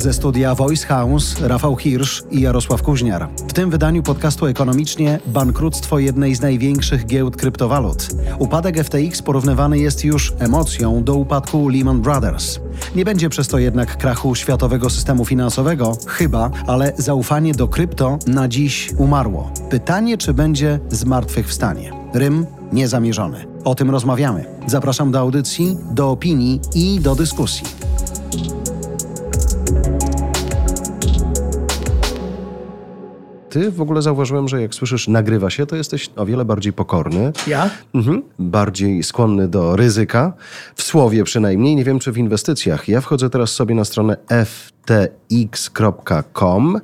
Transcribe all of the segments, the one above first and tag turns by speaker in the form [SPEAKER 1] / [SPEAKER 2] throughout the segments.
[SPEAKER 1] Ze studia Voice House Rafał Hirsch i Jarosław Kuźniar. W tym wydaniu podcastu ekonomicznie bankructwo jednej z największych giełd kryptowalut. Upadek FTX porównywany jest już emocją do upadku Lehman Brothers. Nie będzie przez to jednak krachu światowego systemu finansowego, chyba, ale zaufanie do krypto na dziś umarło. Pytanie, czy będzie zmartwychwstanie. Rym niezamierzony. O tym rozmawiamy. Zapraszam do audycji, do opinii i do dyskusji.
[SPEAKER 2] Ty w ogóle zauważyłem, że jak słyszysz nagrywa się, to jesteś o wiele bardziej pokorny.
[SPEAKER 3] Ja?
[SPEAKER 2] Mhm. Bardziej skłonny do ryzyka. W słowie przynajmniej, nie wiem czy w inwestycjach. Ja wchodzę teraz sobie na stronę ftx.com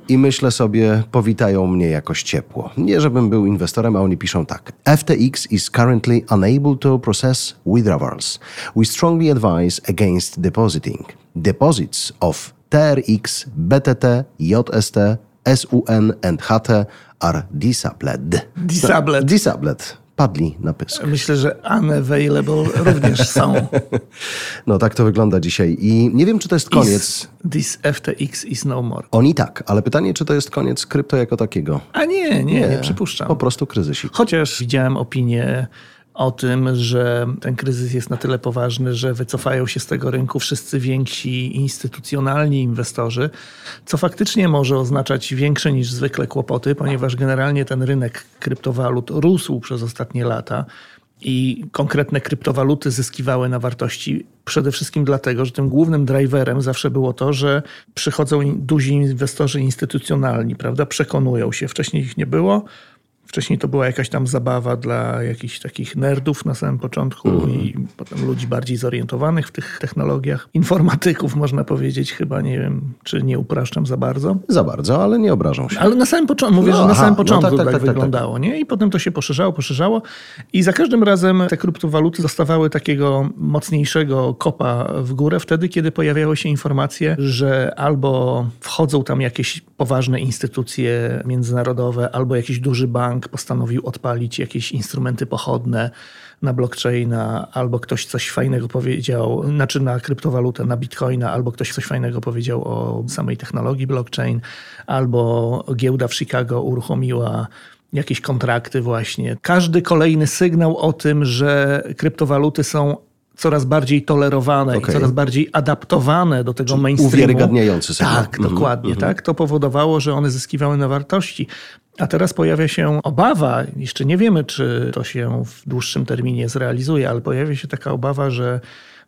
[SPEAKER 2] i myślę sobie, powitają mnie jakoś ciepło. Nie żebym był inwestorem, a oni piszą tak. FTX is currently unable to process withdrawals. We strongly advise against depositing. Deposits of TRX, BTT, JST, SUN and HT are disabled.
[SPEAKER 3] Disabled.
[SPEAKER 2] Disabled. Padli na pysk.
[SPEAKER 3] Myślę, że unavailable również są.
[SPEAKER 2] No tak to wygląda dzisiaj. I nie wiem, czy to jest koniec.
[SPEAKER 3] Is, this FTX is no more.
[SPEAKER 2] Oni tak, ale pytanie, czy to jest koniec krypto jako takiego?
[SPEAKER 3] A nie, nie, nie, przypuszczam.
[SPEAKER 2] Po prostu kryzysik.
[SPEAKER 3] Chociaż widziałem opinię o tym, że ten kryzys jest na tyle poważny, że wycofają się z tego rynku wszyscy więksi instytucjonalni inwestorzy, co faktycznie może oznaczać większe niż zwykle kłopoty, ponieważ generalnie ten rynek kryptowalut rósł przez ostatnie lata. I konkretne kryptowaluty zyskiwały na wartości przede wszystkim dlatego, że tym głównym driverem zawsze było to, że przychodzą duzi inwestorzy instytucjonalni, prawda? Przekonują się. Wcześniej ich nie było, Wcześniej to była jakaś tam zabawa dla jakichś takich nerdów na samym początku mm. i potem ludzi bardziej zorientowanych w tych technologiach. Informatyków można powiedzieć, chyba nie wiem, czy nie upraszczam za bardzo.
[SPEAKER 2] Za bardzo, ale nie obrażą się.
[SPEAKER 3] Ale na samym początku, mówię, no, że na aha, samym początku no tak, tak, tak, tak, wyglądało, nie? I potem to się poszerzało, poszerzało i za każdym razem te kryptowaluty dostawały takiego mocniejszego kopa w górę wtedy, kiedy pojawiały się informacje, że albo wchodzą tam jakieś poważne instytucje międzynarodowe, albo jakiś duży bank, bank postanowił odpalić jakieś instrumenty pochodne na blockchaina, albo ktoś coś fajnego powiedział, znaczy na kryptowalutę, na bitcoina, albo ktoś coś fajnego powiedział o samej technologii blockchain, albo giełda w Chicago uruchomiła jakieś kontrakty właśnie. Każdy kolejny sygnał o tym, że kryptowaluty są coraz bardziej tolerowane okay. i coraz bardziej adaptowane do tego Czyli mainstreamu.
[SPEAKER 2] Uwiarygadniający
[SPEAKER 3] sygnał. Tak, mm -hmm. dokładnie. Mm -hmm. tak. To powodowało, że one zyskiwały na wartości. A teraz pojawia się obawa, jeszcze nie wiemy, czy to się w dłuższym terminie zrealizuje, ale pojawia się taka obawa, że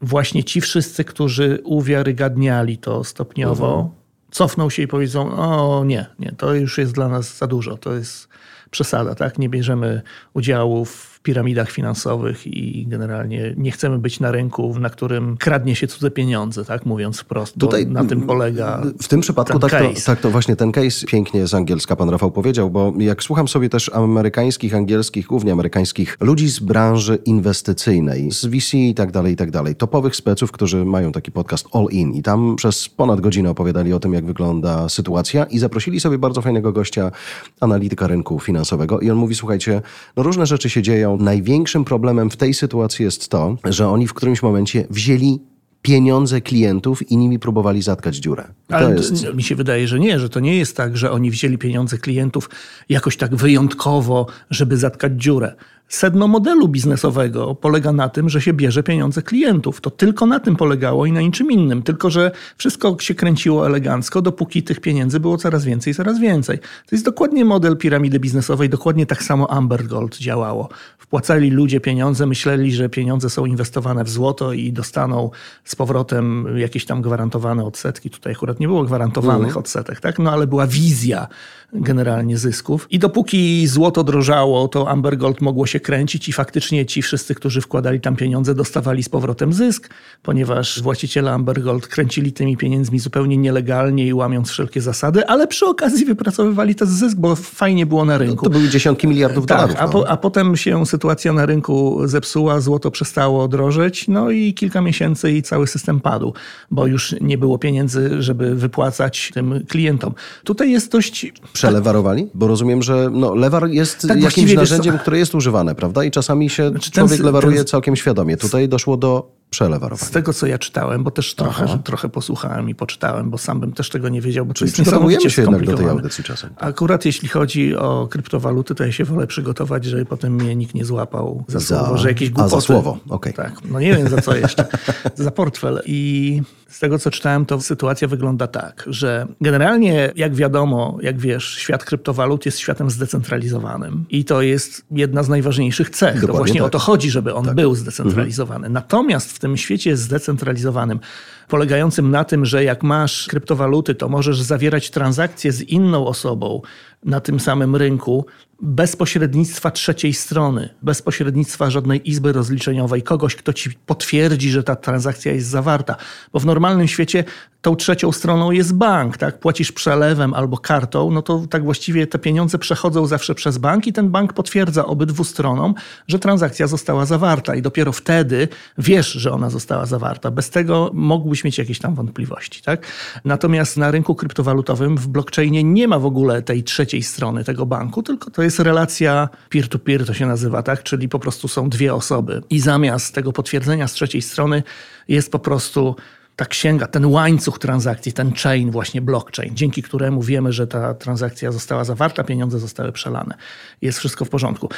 [SPEAKER 3] właśnie ci wszyscy, którzy uwiarygadniali to stopniowo, mhm. cofną się i powiedzą: O nie, nie, to już jest dla nas za dużo, to jest przesada, tak? Nie bierzemy udziałów w piramidach finansowych i generalnie nie chcemy być na rynku, na którym kradnie się cudze pieniądze, tak mówiąc wprost. Tutaj na tym polega.
[SPEAKER 2] W tym przypadku tak to, tak to właśnie ten case pięknie z angielska pan Rafał powiedział, bo jak słucham sobie też amerykańskich, angielskich, głównie amerykańskich ludzi z branży inwestycyjnej, z VC i tak dalej, i tak dalej, topowych speców, którzy mają taki podcast All In i tam przez ponad godzinę opowiadali o tym, jak wygląda sytuacja i zaprosili sobie bardzo fajnego gościa, analityka rynku finansowego i on mówi, słuchajcie, no różne rzeczy się dzieją, największym problemem w tej sytuacji jest to, że oni w którymś momencie wzięli pieniądze klientów i nimi próbowali zatkać dziurę.
[SPEAKER 3] To Ale jest... mi się wydaje, że nie, że to nie jest tak, że oni wzięli pieniądze klientów jakoś tak wyjątkowo, żeby zatkać dziurę. Sedno modelu biznesowego polega na tym, że się bierze pieniądze klientów. To tylko na tym polegało i na niczym innym. Tylko, że wszystko się kręciło elegancko, dopóki tych pieniędzy było coraz więcej, coraz więcej. To jest dokładnie model piramidy biznesowej. Dokładnie tak samo Amber Gold działało. Wpłacali ludzie pieniądze, myśleli, że pieniądze są inwestowane w złoto i dostaną z powrotem jakieś tam gwarantowane odsetki. Tutaj akurat nie było gwarantowanych mhm. odsetek, tak? No ale była wizja generalnie zysków. I dopóki złoto drożało, to Amber Gold mogło się kręcić i faktycznie ci wszyscy, którzy wkładali tam pieniądze, dostawali z powrotem zysk, ponieważ właściciele Amber Gold kręcili tymi pieniędzmi zupełnie nielegalnie i łamiąc wszelkie zasady, ale przy okazji wypracowywali ten zysk, bo fajnie było na rynku.
[SPEAKER 2] To były dziesiątki miliardów
[SPEAKER 3] tak,
[SPEAKER 2] dolarów.
[SPEAKER 3] A, no. po, a potem się sytuacja na rynku zepsuła, złoto przestało drożeć, no i kilka miesięcy i cały cały system padł, bo już nie było pieniędzy, żeby wypłacać tym klientom. Tutaj jest dość...
[SPEAKER 2] Przelewarowali? Bo rozumiem, że no, lewar jest
[SPEAKER 3] Tak,
[SPEAKER 2] jakimś narzędziem, które jest używane, prawda? I czasami się
[SPEAKER 3] Znaczy, ten
[SPEAKER 2] człowiek
[SPEAKER 3] sy-
[SPEAKER 2] lewaruje
[SPEAKER 3] ten-
[SPEAKER 2] całkiem świadomie. Tutaj doszło do przelewarowania.
[SPEAKER 3] Z tego, co ja czytałem, bo też trochę,
[SPEAKER 2] Aha.
[SPEAKER 3] trochę posłuchałem i poczytałem, bo sam bym też tego nie wiedział, bo to
[SPEAKER 2] Czyli
[SPEAKER 3] jest
[SPEAKER 2] przygotowujemy
[SPEAKER 3] niesamowicie
[SPEAKER 2] się jednak do tej audycji czasem.
[SPEAKER 3] Akurat jeśli chodzi o kryptowaluty, to ja się wolę przygotować, żeby potem mnie nikt nie złapał za,
[SPEAKER 2] Za-
[SPEAKER 3] słowo, że jakieś
[SPEAKER 2] a, za
[SPEAKER 3] głupoty.
[SPEAKER 2] słowo, okej.
[SPEAKER 3] Tak, no nie wiem za co jeszcze. za portfel. I z tego, co czytałem, to sytuacja wygląda tak, że generalnie, jak wiadomo, jak wiesz, świat kryptowalut jest światem zdecentralizowanym i to jest jedna z najważniejszych cech. to
[SPEAKER 2] Dokładnie
[SPEAKER 3] właśnie o
[SPEAKER 2] tak.
[SPEAKER 3] to chodzi, żeby on był zdecentralizowany. Natomiast w tym świecie zdecentralizowanym, polegającym na tym, że jak masz kryptowaluty, to możesz zawierać transakcje z inną osobą na tym samym rynku bez pośrednictwa trzeciej strony, bez pośrednictwa żadnej izby rozliczeniowej, kogoś, kto ci potwierdzi, że ta transakcja jest zawarta. Bo w normalnym świecie tą trzecią stroną jest bank, tak? Płacisz przelewem albo kartą, no to tak właściwie te pieniądze przechodzą zawsze przez bank i ten bank potwierdza obydwu stronom, że transakcja została zawarta i dopiero wtedy wiesz, że ona została zawarta. Bez tego mógłbyś mieć jakieś tam wątpliwości, tak? Natomiast na rynku kryptowalutowym w blockchainie nie ma w ogóle tej trzeciej strony tego banku, tylko to jest relacja peer-to-peer, to się nazywa, tak? Czyli po prostu są dwie osoby i zamiast tego potwierdzenia z trzeciej strony jest po prostu ta księga, ten łańcuch transakcji, ten chain, właśnie blockchain, dzięki któremu wiemy, że ta transakcja została zawarta, pieniądze zostały przelane. Jest wszystko w porządku.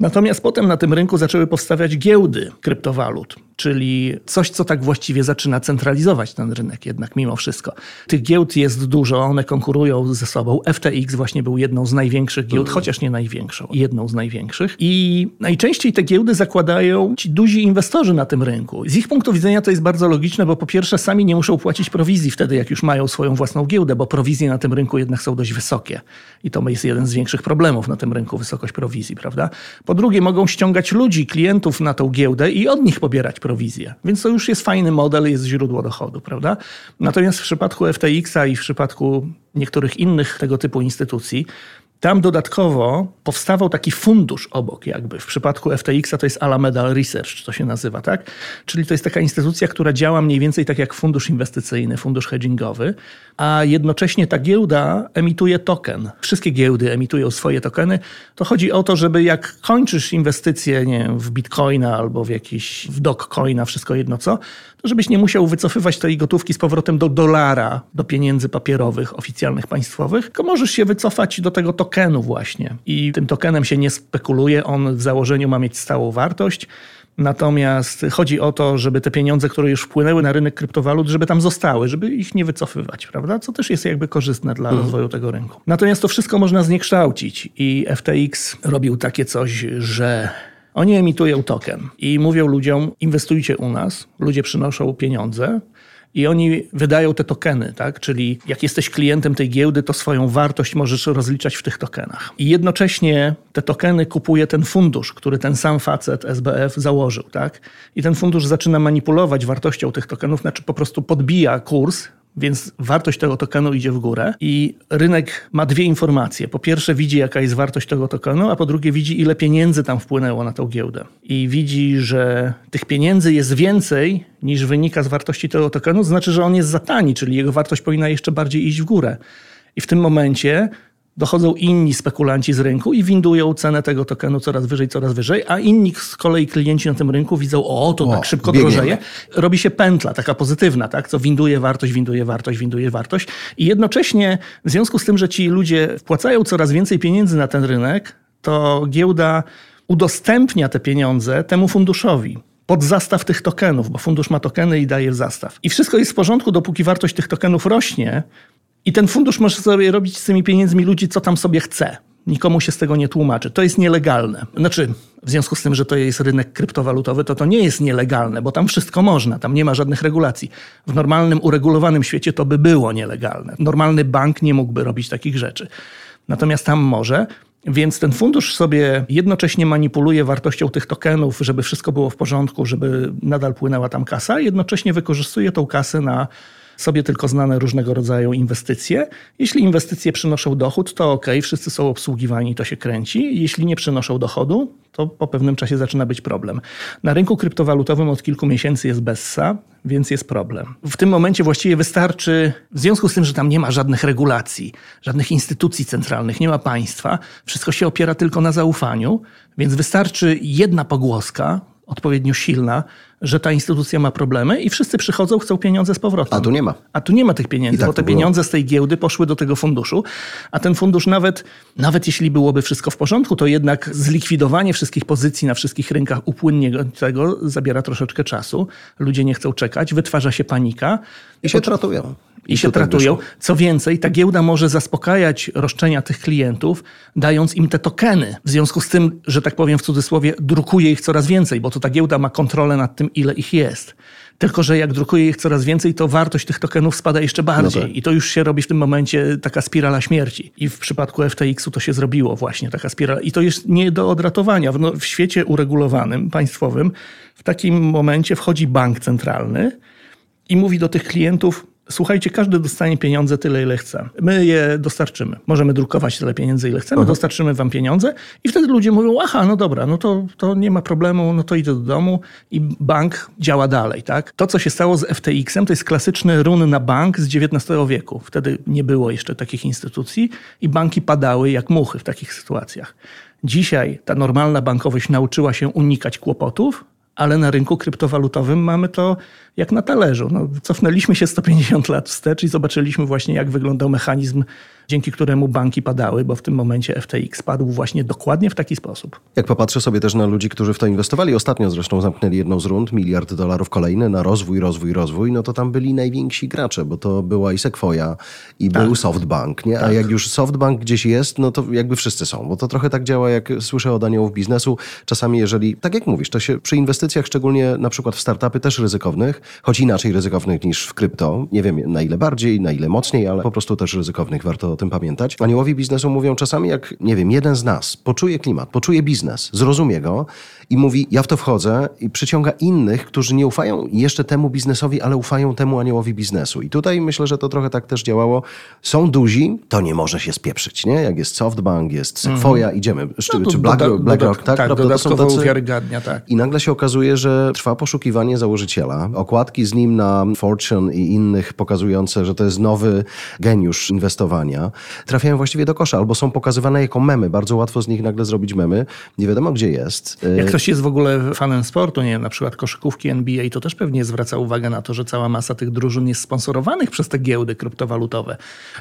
[SPEAKER 3] Natomiast potem na tym rynku zaczęły powstawać giełdy kryptowalut, czyli coś, co tak właściwie zaczyna centralizować ten rynek jednak mimo wszystko. Tych giełd jest dużo, one konkurują ze sobą. FTX właśnie był jedną z największych giełd, chociaż nie największą, jedną z największych. I najczęściej te giełdy zakładają ci duzi inwestorzy na tym rynku. Z ich punktu widzenia to jest bardzo logiczne, bo po pierwsze sami nie muszą płacić prowizji wtedy, jak już mają swoją własną giełdę, bo prowizje na tym rynku jednak są dość wysokie. I to jest jeden z większych problemów na tym rynku, wysokość prowizji, prawda? Po drugie, mogą ściągać ludzi, klientów na tą giełdę i od nich pobierać prowizję. Więc to już jest fajny model, jest źródło dochodu, prawda? Natomiast w przypadku FTX-a i w przypadku niektórych innych tego typu instytucji, tam dodatkowo powstawał taki fundusz obok jakby. W przypadku FTX-a to jest Alameda Research, to się nazywa, tak? Czyli to jest taka instytucja, która działa mniej więcej tak jak fundusz inwestycyjny, fundusz hedgingowy, a jednocześnie ta giełda emituje token. Wszystkie giełdy emitują swoje tokeny. To chodzi o to, żeby jak kończysz inwestycje nie wiem, w bitcoina albo w jakiś w dogecoina, wszystko jedno co, to żebyś nie musiał wycofywać tej gotówki z powrotem do dolara, do pieniędzy papierowych, oficjalnych, państwowych, tylko możesz się wycofać do tego tokenu właśnie. I tym tokenem się nie spekuluje, on w założeniu ma mieć stałą wartość. Natomiast chodzi o to, żeby te pieniądze, które już wpłynęły na rynek kryptowalut, żeby tam zostały, żeby ich nie wycofywać, prawda? Co też jest jakby korzystne dla rozwoju tego rynku. Natomiast to wszystko można zniekształcić i FTX robił takie coś, że oni emitują token i mówią ludziom, inwestujcie u nas, ludzie przynoszą pieniądze, i oni wydają te tokeny, tak? Czyli jak jesteś klientem tej giełdy, to swoją wartość możesz rozliczać w tych tokenach. I jednocześnie te tokeny kupuje ten fundusz, który ten sam facet SBF założył, tak? I ten fundusz zaczyna manipulować wartością tych tokenów, znaczy po prostu podbija kurs więc wartość tego tokenu idzie w górę i rynek ma dwie informacje. Po pierwsze widzi, jaka jest wartość tego tokenu, a po drugie widzi, ile pieniędzy tam wpłynęło na tą giełdę. I widzi, że tych pieniędzy jest więcej niż wynika z wartości tego tokenu, to znaczy, że on jest za tani, czyli jego wartość powinna jeszcze bardziej iść w górę. I w tym momencie dochodzą inni spekulanci z rynku i windują cenę tego tokenu coraz wyżej, coraz wyżej, a inni z kolei klienci na tym rynku widzą, o, to
[SPEAKER 2] O,
[SPEAKER 3] tak szybko
[SPEAKER 2] biegniemy.
[SPEAKER 3] drożeje. Robi się pętla, taka pozytywna, tak? co winduje wartość, winduje wartość, winduje wartość. I jednocześnie w związku z tym, że ci ludzie wpłacają coraz więcej pieniędzy na ten rynek, to giełda udostępnia te pieniądze temu funduszowi pod zastaw tych tokenów, bo fundusz ma tokeny i daje w zastaw. I wszystko jest w porządku, dopóki wartość tych tokenów rośnie i ten fundusz może sobie robić z tymi pieniędzmi ludzi, co tam sobie chce. Nikomu się z tego nie tłumaczy. To jest nielegalne. Znaczy, w związku z tym, że to jest rynek kryptowalutowy, to to nie jest nielegalne, bo tam wszystko można, tam nie ma żadnych regulacji. W normalnym, uregulowanym świecie to by było nielegalne. Normalny bank nie mógłby robić takich rzeczy. Natomiast tam może. Więc ten fundusz sobie jednocześnie manipuluje wartością tych tokenów, żeby wszystko było w porządku, żeby nadal płynęła tam kasa, jednocześnie wykorzystuje tą kasę na sobie tylko znane różnego rodzaju inwestycje. Jeśli inwestycje przynoszą dochód, to ok, wszyscy są obsługiwani, to się kręci. Jeśli nie przynoszą dochodu, to po pewnym czasie zaczyna być problem. Na rynku kryptowalutowym od kilku miesięcy jest Bessa, więc jest problem. W tym momencie właściwie wystarczy, w związku z tym, że tam nie ma żadnych regulacji, żadnych instytucji centralnych, nie ma państwa, wszystko się opiera tylko na zaufaniu, więc wystarczy jedna pogłoska, odpowiednio silna, że ta instytucja ma problemy i wszyscy przychodzą, chcą pieniądze z powrotem.
[SPEAKER 2] A tu nie ma.
[SPEAKER 3] A tu nie ma tych pieniędzy, tak bo te pieniądze z tej giełdy poszły do tego funduszu, a ten fundusz nawet, nawet jeśli byłoby wszystko w porządku, to jednak zlikwidowanie wszystkich pozycji na wszystkich rynkach upłynnie tego zabiera troszeczkę czasu. Ludzie nie chcą czekać, wytwarza się panika.
[SPEAKER 2] I się tratują.
[SPEAKER 3] I, I się tratują. Co więcej, ta giełda może zaspokajać roszczenia tych klientów, dając im te tokeny. W związku z tym, że tak powiem w cudzysłowie, drukuje ich coraz więcej, bo to ta giełda ma kontrolę nad tym, ile ich jest. Tylko, że jak drukuje ich coraz więcej, to wartość tych tokenów spada jeszcze bardziej. No tak. I to już się robi w tym momencie taka spirala śmierci. I w przypadku FTX-u to się zrobiło właśnie, taka spirala. I to jest nie do odratowania. W, no, w świecie uregulowanym, państwowym, w takim momencie wchodzi bank centralny i mówi do tych klientów, Słuchajcie, każdy dostanie pieniądze tyle, ile chce. My je dostarczymy. Możemy drukować tyle pieniędzy, ile chcemy, Aha. dostarczymy wam pieniądze i wtedy ludzie mówią, aha, no dobra, no to, to nie ma problemu, no to idę do domu i bank działa dalej, tak? To, co się stało z FTX-em, to jest klasyczny run na bank z XIX wieku. Wtedy nie było jeszcze takich instytucji i banki padały jak muchy w takich sytuacjach. Dzisiaj ta normalna bankowość nauczyła się unikać kłopotów, ale na rynku kryptowalutowym mamy to jak na talerzu. No, cofnęliśmy się 150 lat wstecz i zobaczyliśmy właśnie, jak wyglądał mechanizm dzięki któremu banki padały, bo w tym momencie FTX padł właśnie dokładnie w taki sposób.
[SPEAKER 2] Jak popatrzę sobie też na ludzi, którzy w to inwestowali, ostatnio zresztą zamknęli jedną z rund, miliard dolarów kolejny na rozwój, rozwój, rozwój, no to tam byli najwięksi gracze, bo to była i Sequoia, i tak. był SoftBank, nie? A tak. jak już SoftBank gdzieś jest, no to jakby wszyscy są, bo to trochę tak działa, jak słyszę od aniołów biznesu. Czasami jeżeli, tak jak mówisz, to się przy inwestycjach, szczególnie na przykład w startupy też ryzykownych, choć inaczej ryzykownych niż w krypto, nie wiem na ile bardziej, na ile mocniej, ale po prostu też ryzykownych, warto tym pamiętać. Aniołowi biznesu mówią czasami, jak, nie wiem, jeden z nas poczuje klimat, poczuje biznes, zrozumie go i mówi, ja w to wchodzę i przyciąga innych, którzy nie ufają jeszcze temu biznesowi, ale ufają temu aniołowi biznesu. I tutaj myślę, że to trochę tak też działało. Są duzi, to nie może się spieprzyć, nie? Jak jest SoftBank, jest Sequoia, mm. idziemy. No, czy Black, doda, BlackRock, tak?
[SPEAKER 3] Tak, to są tacy... uwiarygadnia, tak.
[SPEAKER 2] I nagle się okazuje, że trwa poszukiwanie założyciela. Okładki z nim na Fortune i innych pokazujące, że to jest nowy geniusz inwestowania, trafiają właściwie do kosza albo są pokazywane jako memy. Bardzo łatwo z nich nagle zrobić memy. Nie wiadomo, gdzie jest.
[SPEAKER 3] Jak ktoś jest w ogóle fanem sportu, nie wiem, na przykład koszykówki NBA, to też pewnie zwraca uwagę na to, że cała masa tych drużyn jest sponsorowanych przez te giełdy kryptowalutowe.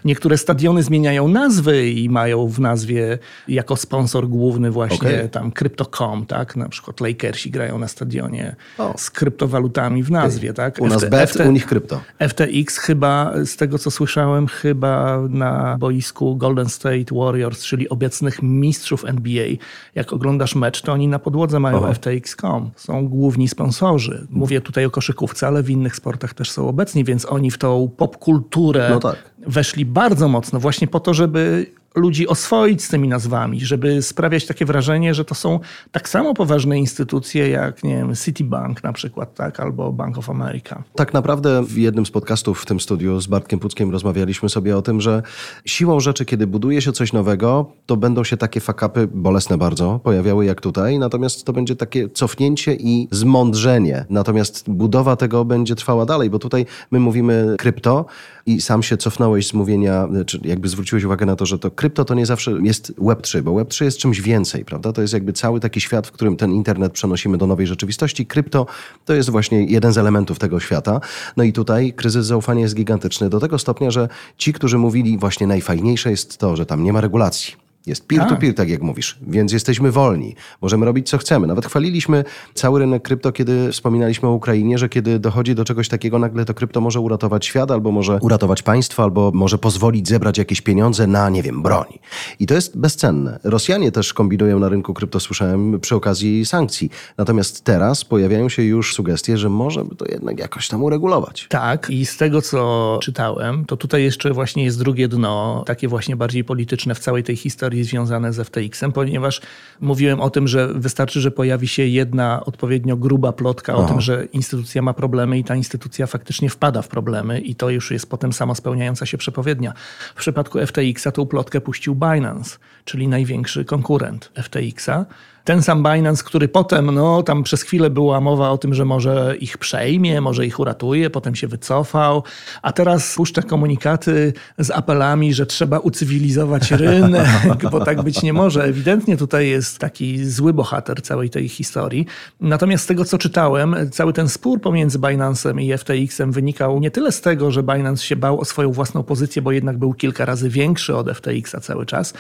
[SPEAKER 3] Niektóre stadiony zmieniają nazwy i mają w nazwie jako sponsor główny właśnie okay. tam Crypto.com, tak? Na przykład Lakersi grają na stadionie o. z kryptowalutami w nazwie, okay. tak?
[SPEAKER 2] U nas bet, FT, u nich krypto.
[SPEAKER 3] FTX chyba, z tego co słyszałem, chyba na boisku Golden State Warriors, czyli obecnych mistrzów NBA, jak oglądasz mecz, to oni na podłodze mają FTX.com. Są główni sponsorzy. Mówię tutaj o koszykówce, ale w innych sportach też są obecni, więc oni w tą popkulturę no tak. Weszli bardzo mocno właśnie po to, żeby ludzi oswoić z tymi nazwami, żeby sprawiać takie wrażenie, że to są tak samo poważne instytucje jak, nie wiem, Citibank na przykład, tak, albo Bank of America.
[SPEAKER 2] Tak naprawdę w jednym z podcastów w tym studiu z Bartkiem Puckiem rozmawialiśmy sobie o tym, że siłą rzeczy, kiedy buduje się coś nowego, to będą się takie fakapy, bolesne bardzo, pojawiały jak tutaj, natomiast to będzie takie cofnięcie i zmądrzenie. Natomiast budowa tego będzie trwała dalej, bo tutaj my mówimy krypto i sam się cofnąłeś z mówienia, czy jakby zwróciłeś uwagę na to, że to krypto to nie zawsze jest Web3, bo Web3 jest czymś więcej, prawda? To jest jakby cały taki świat, w którym ten internet przenosimy do nowej rzeczywistości. Krypto to jest właśnie jeden z elementów tego świata. No i tutaj kryzys zaufania jest gigantyczny do tego stopnia, że ci, którzy mówili właśnie najfajniejsze jest to, że tam nie ma regulacji jest peer-to-peer, tak. tak jak mówisz, więc jesteśmy wolni. Możemy robić co chcemy. Nawet chwaliliśmy cały rynek krypto, kiedy wspominaliśmy o Ukrainie, że kiedy dochodzi do czegoś takiego, nagle to krypto może uratować świat, albo może uratować państwo, albo może pozwolić zebrać jakieś pieniądze na, nie wiem, broń. I to jest bezcenne. Rosjanie też kombinują na rynku krypto, słyszałem, przy okazji sankcji. Natomiast teraz pojawiają się już sugestie, że może by to jednak jakoś tam uregulować.
[SPEAKER 3] Tak, i z tego, co czytałem, to tutaj jeszcze właśnie jest drugie dno, takie właśnie bardziej polityczne w całej tej historii historii związane z FTX-em, ponieważ mówiłem o tym, że wystarczy, że pojawi się jedna odpowiednio gruba plotka Aha. o tym, że instytucja ma problemy i ta instytucja faktycznie wpada w problemy i to już jest potem sama spełniająca się przepowiednia. W przypadku FTX-a tą plotkę puścił Binance, czyli największy konkurent FTX-a ten sam Binance, który potem, no tam przez chwilę była mowa o tym, że może ich przejmie, może ich uratuje, potem się wycofał, a teraz puszcza komunikaty z apelami, że trzeba ucywilizować rynek, bo tak być nie może. Ewidentnie tutaj jest taki zły bohater całej tej historii. Natomiast z tego, co czytałem, cały ten spór pomiędzy Binance'em i FTX-em wynikał nie tyle z tego, że Binance się bał o swoją własną pozycję, bo jednak był kilka razy większy od FTX-a cały czas,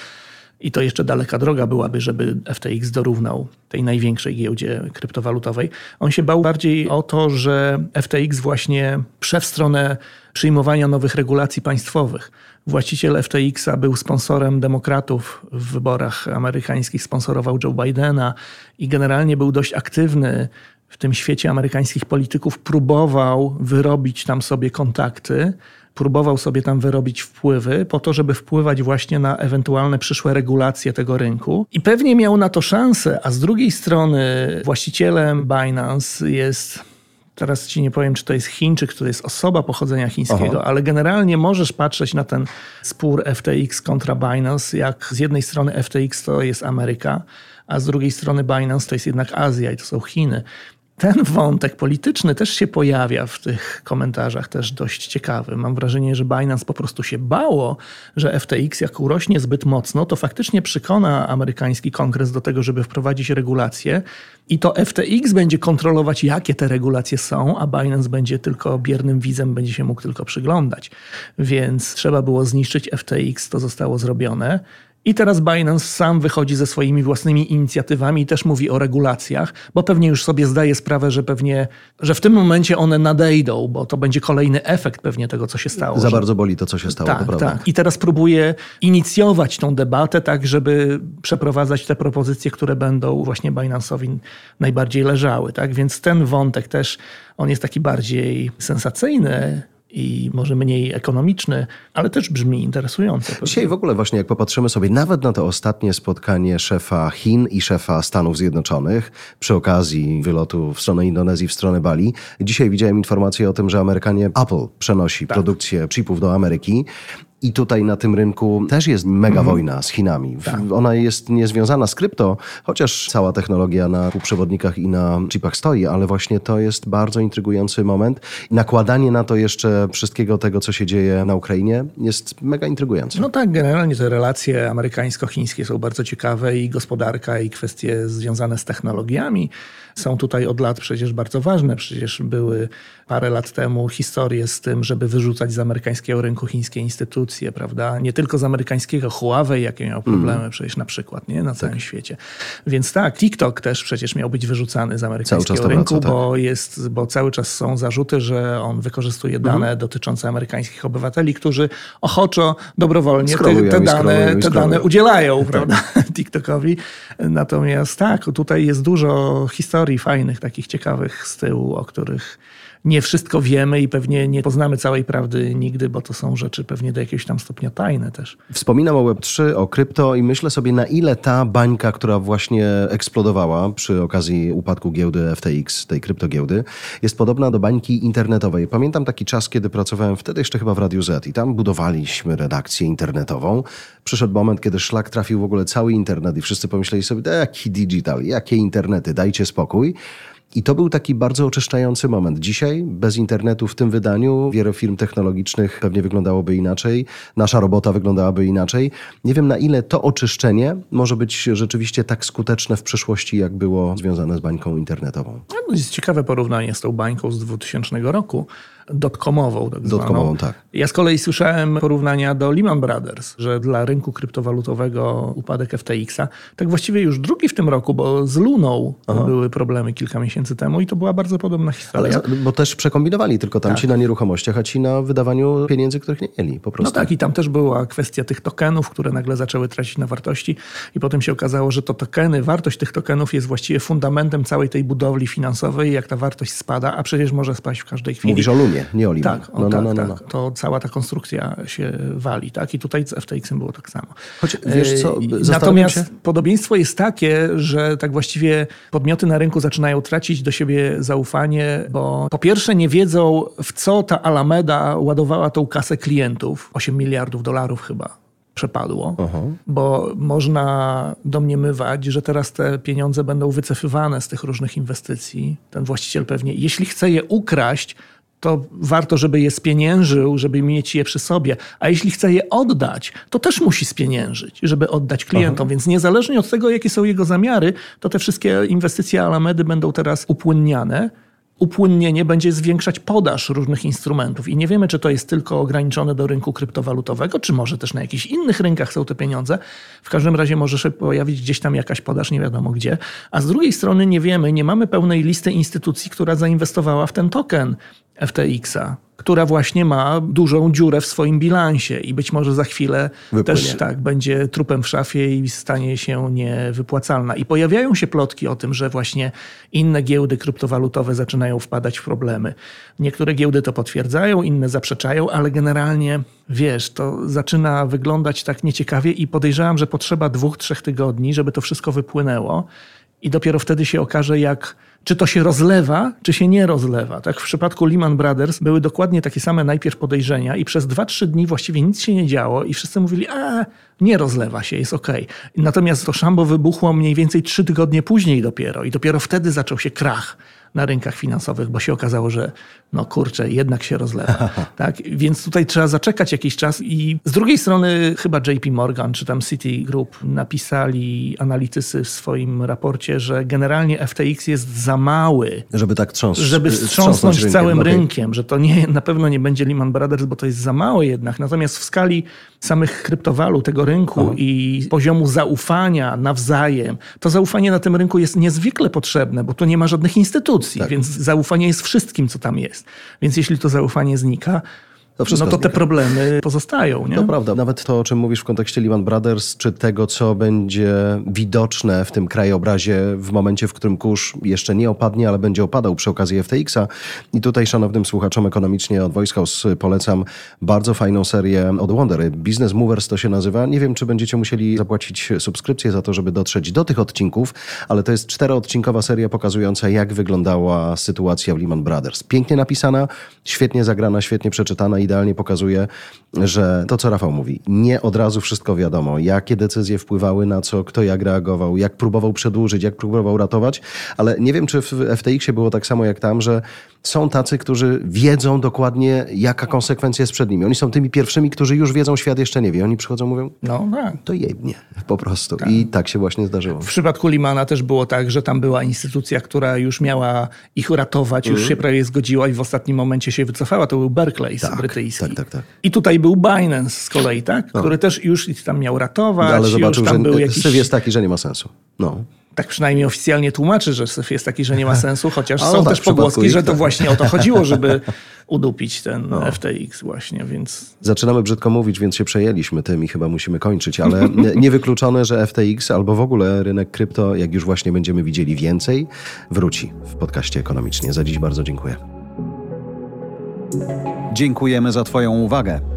[SPEAKER 3] i to jeszcze daleka droga byłaby, żeby FTX dorównał tej największej giełdzie kryptowalutowej. On się bał bardziej o to, że FTX właśnie prze stronę przyjmowania nowych regulacji państwowych. Właściciel FTX-a był sponsorem demokratów w wyborach amerykańskich, sponsorował Joe Bidena i generalnie był dość aktywny w tym świecie amerykańskich polityków, próbował wyrobić tam sobie kontakty próbował sobie tam wyrobić wpływy po to, żeby wpływać właśnie na ewentualne przyszłe regulacje tego rynku. I pewnie miał na to szansę, a z drugiej strony właścicielem Binance jest teraz ci nie powiem, czy to jest Chińczyk, czy to jest osoba pochodzenia chińskiego, Aha. ale generalnie możesz patrzeć na ten spór FTX kontra Binance, jak z jednej strony FTX to jest Ameryka, a z drugiej strony Binance to jest jednak Azja i to są Chiny ten wątek polityczny też się pojawia w tych komentarzach, też dość ciekawy. Mam wrażenie, że Binance po prostu się bało, że FTX jak urośnie zbyt mocno, to faktycznie przekona amerykański kongres do tego, żeby wprowadzić regulacje i to FTX będzie kontrolować, jakie te regulacje są, a Binance będzie tylko biernym widzem, będzie się mógł tylko przyglądać. Więc trzeba było zniszczyć FTX, to zostało zrobione. I teraz Binance sam wychodzi ze swoimi własnymi inicjatywami i też mówi o regulacjach, bo pewnie już sobie zdaje sprawę, że pewnie, że w tym momencie one nadejdą, bo to będzie kolejny efekt pewnie tego, co się stało.
[SPEAKER 2] Za że... bardzo boli to, co się stało,
[SPEAKER 3] tak,
[SPEAKER 2] prawda.
[SPEAKER 3] Tak. I teraz próbuje inicjować tą debatę tak, żeby przeprowadzać te propozycje, które będą właśnie Binance'owi najbardziej leżały. Tak? Więc ten wątek też, on jest taki bardziej sensacyjny, i może mniej ekonomiczny, ale też brzmi interesująco.
[SPEAKER 2] Dzisiaj w ogóle właśnie jak popatrzymy sobie nawet na to ostatnie spotkanie szefa Chin i szefa Stanów Zjednoczonych przy okazji wylotu w stronę Indonezji, w stronę Bali. Dzisiaj widziałem informację o tym, że Amerykanie Apple przenosi tak. produkcję chipów do Ameryki i tutaj na tym rynku też jest mega mhm. wojna z Chinami. Tak. Ona jest niezwiązana z krypto, chociaż cała technologia na półprzewodnikach i na chipach stoi, ale właśnie to jest bardzo intrygujący moment. Nakładanie na to jeszcze wszystkiego tego, co się dzieje na Ukrainie jest mega intrygujące.
[SPEAKER 3] No tak, generalnie te relacje amerykańsko-chińskie są bardzo ciekawe i gospodarka i kwestie związane z technologiami są tutaj od lat przecież bardzo ważne. Przecież były parę lat temu historie z tym, żeby wyrzucać z amerykańskiego rynku chińskie instytucje, prawda? Nie tylko z amerykańskiego Huawei, jakie miał problemy mm. przecież na przykład, nie? Na całym tak. świecie. Więc tak, TikTok też przecież miał być wyrzucany z amerykańskiego rynku, wraca, tak. bo, jest, bo cały czas są zarzuty, że on wykorzystuje dane mm. dotyczące amerykańskich obywateli, którzy ochoczo, dobrowolnie te, te dane, te dane udzielają, tak. prawda, TikTokowi. Natomiast tak, tutaj jest dużo historii historii fajnych, takich ciekawych z tyłu, o których nie wszystko wiemy i pewnie nie poznamy całej prawdy nigdy, bo to są rzeczy pewnie do jakiegoś tam stopnia tajne też.
[SPEAKER 2] Wspominam o Web3, o krypto i myślę sobie, na ile ta bańka, która właśnie eksplodowała przy okazji upadku giełdy FTX, tej kryptogiełdy, jest podobna do bańki internetowej. Pamiętam taki czas, kiedy pracowałem wtedy jeszcze chyba w Radiu Z i tam budowaliśmy redakcję internetową. Przyszedł moment, kiedy szlak trafił w ogóle cały internet i wszyscy pomyśleli sobie, jaki digital, jakie internety, dajcie spokój. I to był taki bardzo oczyszczający moment. Dzisiaj bez internetu w tym wydaniu wiele firm technologicznych pewnie wyglądałoby inaczej, nasza robota wyglądałaby inaczej. Nie wiem na ile to oczyszczenie może być rzeczywiście tak skuteczne w przyszłości, jak było związane z bańką internetową.
[SPEAKER 3] No, jest ciekawe porównanie z tą bańką z 2000 roku dotkomową. Tak
[SPEAKER 2] dotkomową, tak.
[SPEAKER 3] Ja z kolei słyszałem porównania do Lehman Brothers, że dla rynku kryptowalutowego upadek FTX-a, tak właściwie już drugi w tym roku, bo z Luną Aha. były problemy kilka miesięcy temu i to była bardzo podobna historia.
[SPEAKER 2] Ale, bo też przekombinowali, tylko tam tak. ci na nieruchomościach, a ci na wydawaniu pieniędzy, których nie mieli po prostu.
[SPEAKER 3] No tak i tam też była kwestia tych tokenów, które nagle zaczęły tracić na wartości i potem się okazało, że to tokeny, wartość tych tokenów jest właściwie fundamentem całej tej budowli finansowej jak ta wartość spada, a przecież może spaść w każdej chwili.
[SPEAKER 2] Mówisz o Lunie Lehmanie, nie o Lehman.
[SPEAKER 3] Tak, o, no, tak, no, no, no, tak. To cała ta konstrukcja się wali, tak? I tutaj z FTX-em było tak samo.
[SPEAKER 2] Choć, wiesz co,
[SPEAKER 3] Natomiast
[SPEAKER 2] się...
[SPEAKER 3] podobieństwo jest takie, że tak właściwie podmioty na rynku zaczynają tracić do siebie zaufanie, bo po pierwsze nie wiedzą, w co ta Alameda ładowała tą kasę klientów. 8 miliardów dolarów chyba przepadło, uh-huh. bo można domniemywać, że teraz te pieniądze będą wycofywane z tych różnych inwestycji. Ten właściciel pewnie, jeśli chce je ukraść, to warto, żeby je spieniężył, żeby mieć je przy sobie. A jeśli chce je oddać, to też musi spieniężyć, żeby oddać klientom. Aha. Więc niezależnie od tego, jakie są jego zamiary, to te wszystkie inwestycje Alamedy będą teraz upłynniane upłynnienie będzie zwiększać podaż różnych instrumentów. I nie wiemy, czy to jest tylko ograniczone do rynku kryptowalutowego, czy może też na jakichś innych rynkach są te pieniądze. W każdym razie może się pojawić gdzieś tam jakaś podaż, nie wiadomo gdzie. A z drugiej strony nie wiemy, nie mamy pełnej listy instytucji, która zainwestowała w ten token FTX-a która właśnie ma dużą dziurę w swoim bilansie i być może za chwilę Wypłynie. też tak będzie trupem w szafie i stanie się niewypłacalna. I pojawiają się plotki o tym, że właśnie inne giełdy kryptowalutowe zaczynają wpadać w problemy. Niektóre giełdy to potwierdzają, inne zaprzeczają, ale generalnie wiesz, to zaczyna wyglądać tak nieciekawie i podejrzewam, że potrzeba dwóch, trzech tygodni, żeby to wszystko wypłynęło. I dopiero wtedy się okaże, jak czy to się rozlewa, czy się nie rozlewa. Tak w przypadku Lehman Brothers były dokładnie takie same najpierw podejrzenia i przez 2-3 dni właściwie nic się nie działo i wszyscy mówili, a nie rozlewa się, jest ok. Natomiast to szambo wybuchło mniej więcej 3 tygodnie później dopiero i dopiero wtedy zaczął się krach na rynkach finansowych, bo się okazało, że no kurczę, jednak się rozlewa. tak? Więc tutaj trzeba zaczekać jakiś czas i z drugiej strony chyba JP Morgan czy tam Citigroup napisali analitycy w swoim raporcie, że generalnie FTX jest za mały.
[SPEAKER 2] Żeby tak trząs
[SPEAKER 3] Żeby wstrząsnąć rynkiem. całym okay. rynkiem, że to nie, na pewno nie będzie Lehman Brothers, bo to jest za mało jednak. Natomiast w skali samych kryptowalut, tego rynku Aha. i poziomu zaufania nawzajem, to zaufanie na tym rynku jest niezwykle potrzebne, bo tu nie ma żadnych instytucji, tak. więc zaufanie jest wszystkim, co tam jest. Więc jeśli to zaufanie znika, to no to znika. te problemy pozostają. Nie?
[SPEAKER 2] To prawda. Nawet to, o czym mówisz w kontekście Lehman Brothers, czy tego, co będzie widoczne w tym krajobrazie w momencie, w którym kurz jeszcze nie opadnie, ale będzie opadał przy okazji FTX-a. I tutaj szanownym słuchaczom ekonomicznie od Voice House polecam bardzo fajną serię od Wondery. Business Movers to się nazywa. Nie wiem, czy będziecie musieli zapłacić subskrypcję za to, żeby dotrzeć do tych odcinków, ale to jest czteroodcinkowa seria pokazująca, jak wyglądała sytuacja w Lehman Brothers. Pięknie napisana, świetnie zagrana, świetnie przeczytana i idealnie pokazuje, że to, co Rafał mówi, nie od razu wszystko wiadomo, jakie decyzje wpływały na co, kto jak reagował, jak próbował przedłużyć, jak próbował ratować, ale nie wiem, czy w FTX-ie było tak samo jak tam, że są tacy, którzy wiedzą dokładnie, jaka konsekwencja jest przed nimi. Oni są tymi pierwszymi, którzy już wiedzą, świat jeszcze nie wie. Oni przychodzą, mówią, no tak. to jebnie, po prostu. Tak. I tak się właśnie zdarzyło.
[SPEAKER 3] W przypadku Limana też było tak, że tam była instytucja, która już miała ich ratować, już mm. się prawie zgodziła i w ostatnim momencie się wycofała. To był Berkeley tak, brytyjski. Tak, tak, tak. I tutaj był Binance z kolei, tak? No. który też już tam miał ratować. No, ale zobaczył, już tam że był jakiś...
[SPEAKER 2] jest taki, że nie ma sensu. No
[SPEAKER 3] tak przynajmniej oficjalnie tłumaczy, że syf jest taki, że nie ma sensu, chociaż są tak, też pogłoski, że to właśnie o to chodziło, żeby udupić ten no. FTX właśnie, więc...
[SPEAKER 2] Zaczynamy brzydko mówić, więc się przejęliśmy tym i chyba musimy kończyć, ale niewykluczone, że FTX albo w ogóle rynek krypto, jak już właśnie będziemy widzieli więcej, wróci w podcaście ekonomicznie. Za dziś bardzo dziękuję.
[SPEAKER 1] Dziękujemy za Twoją uwagę.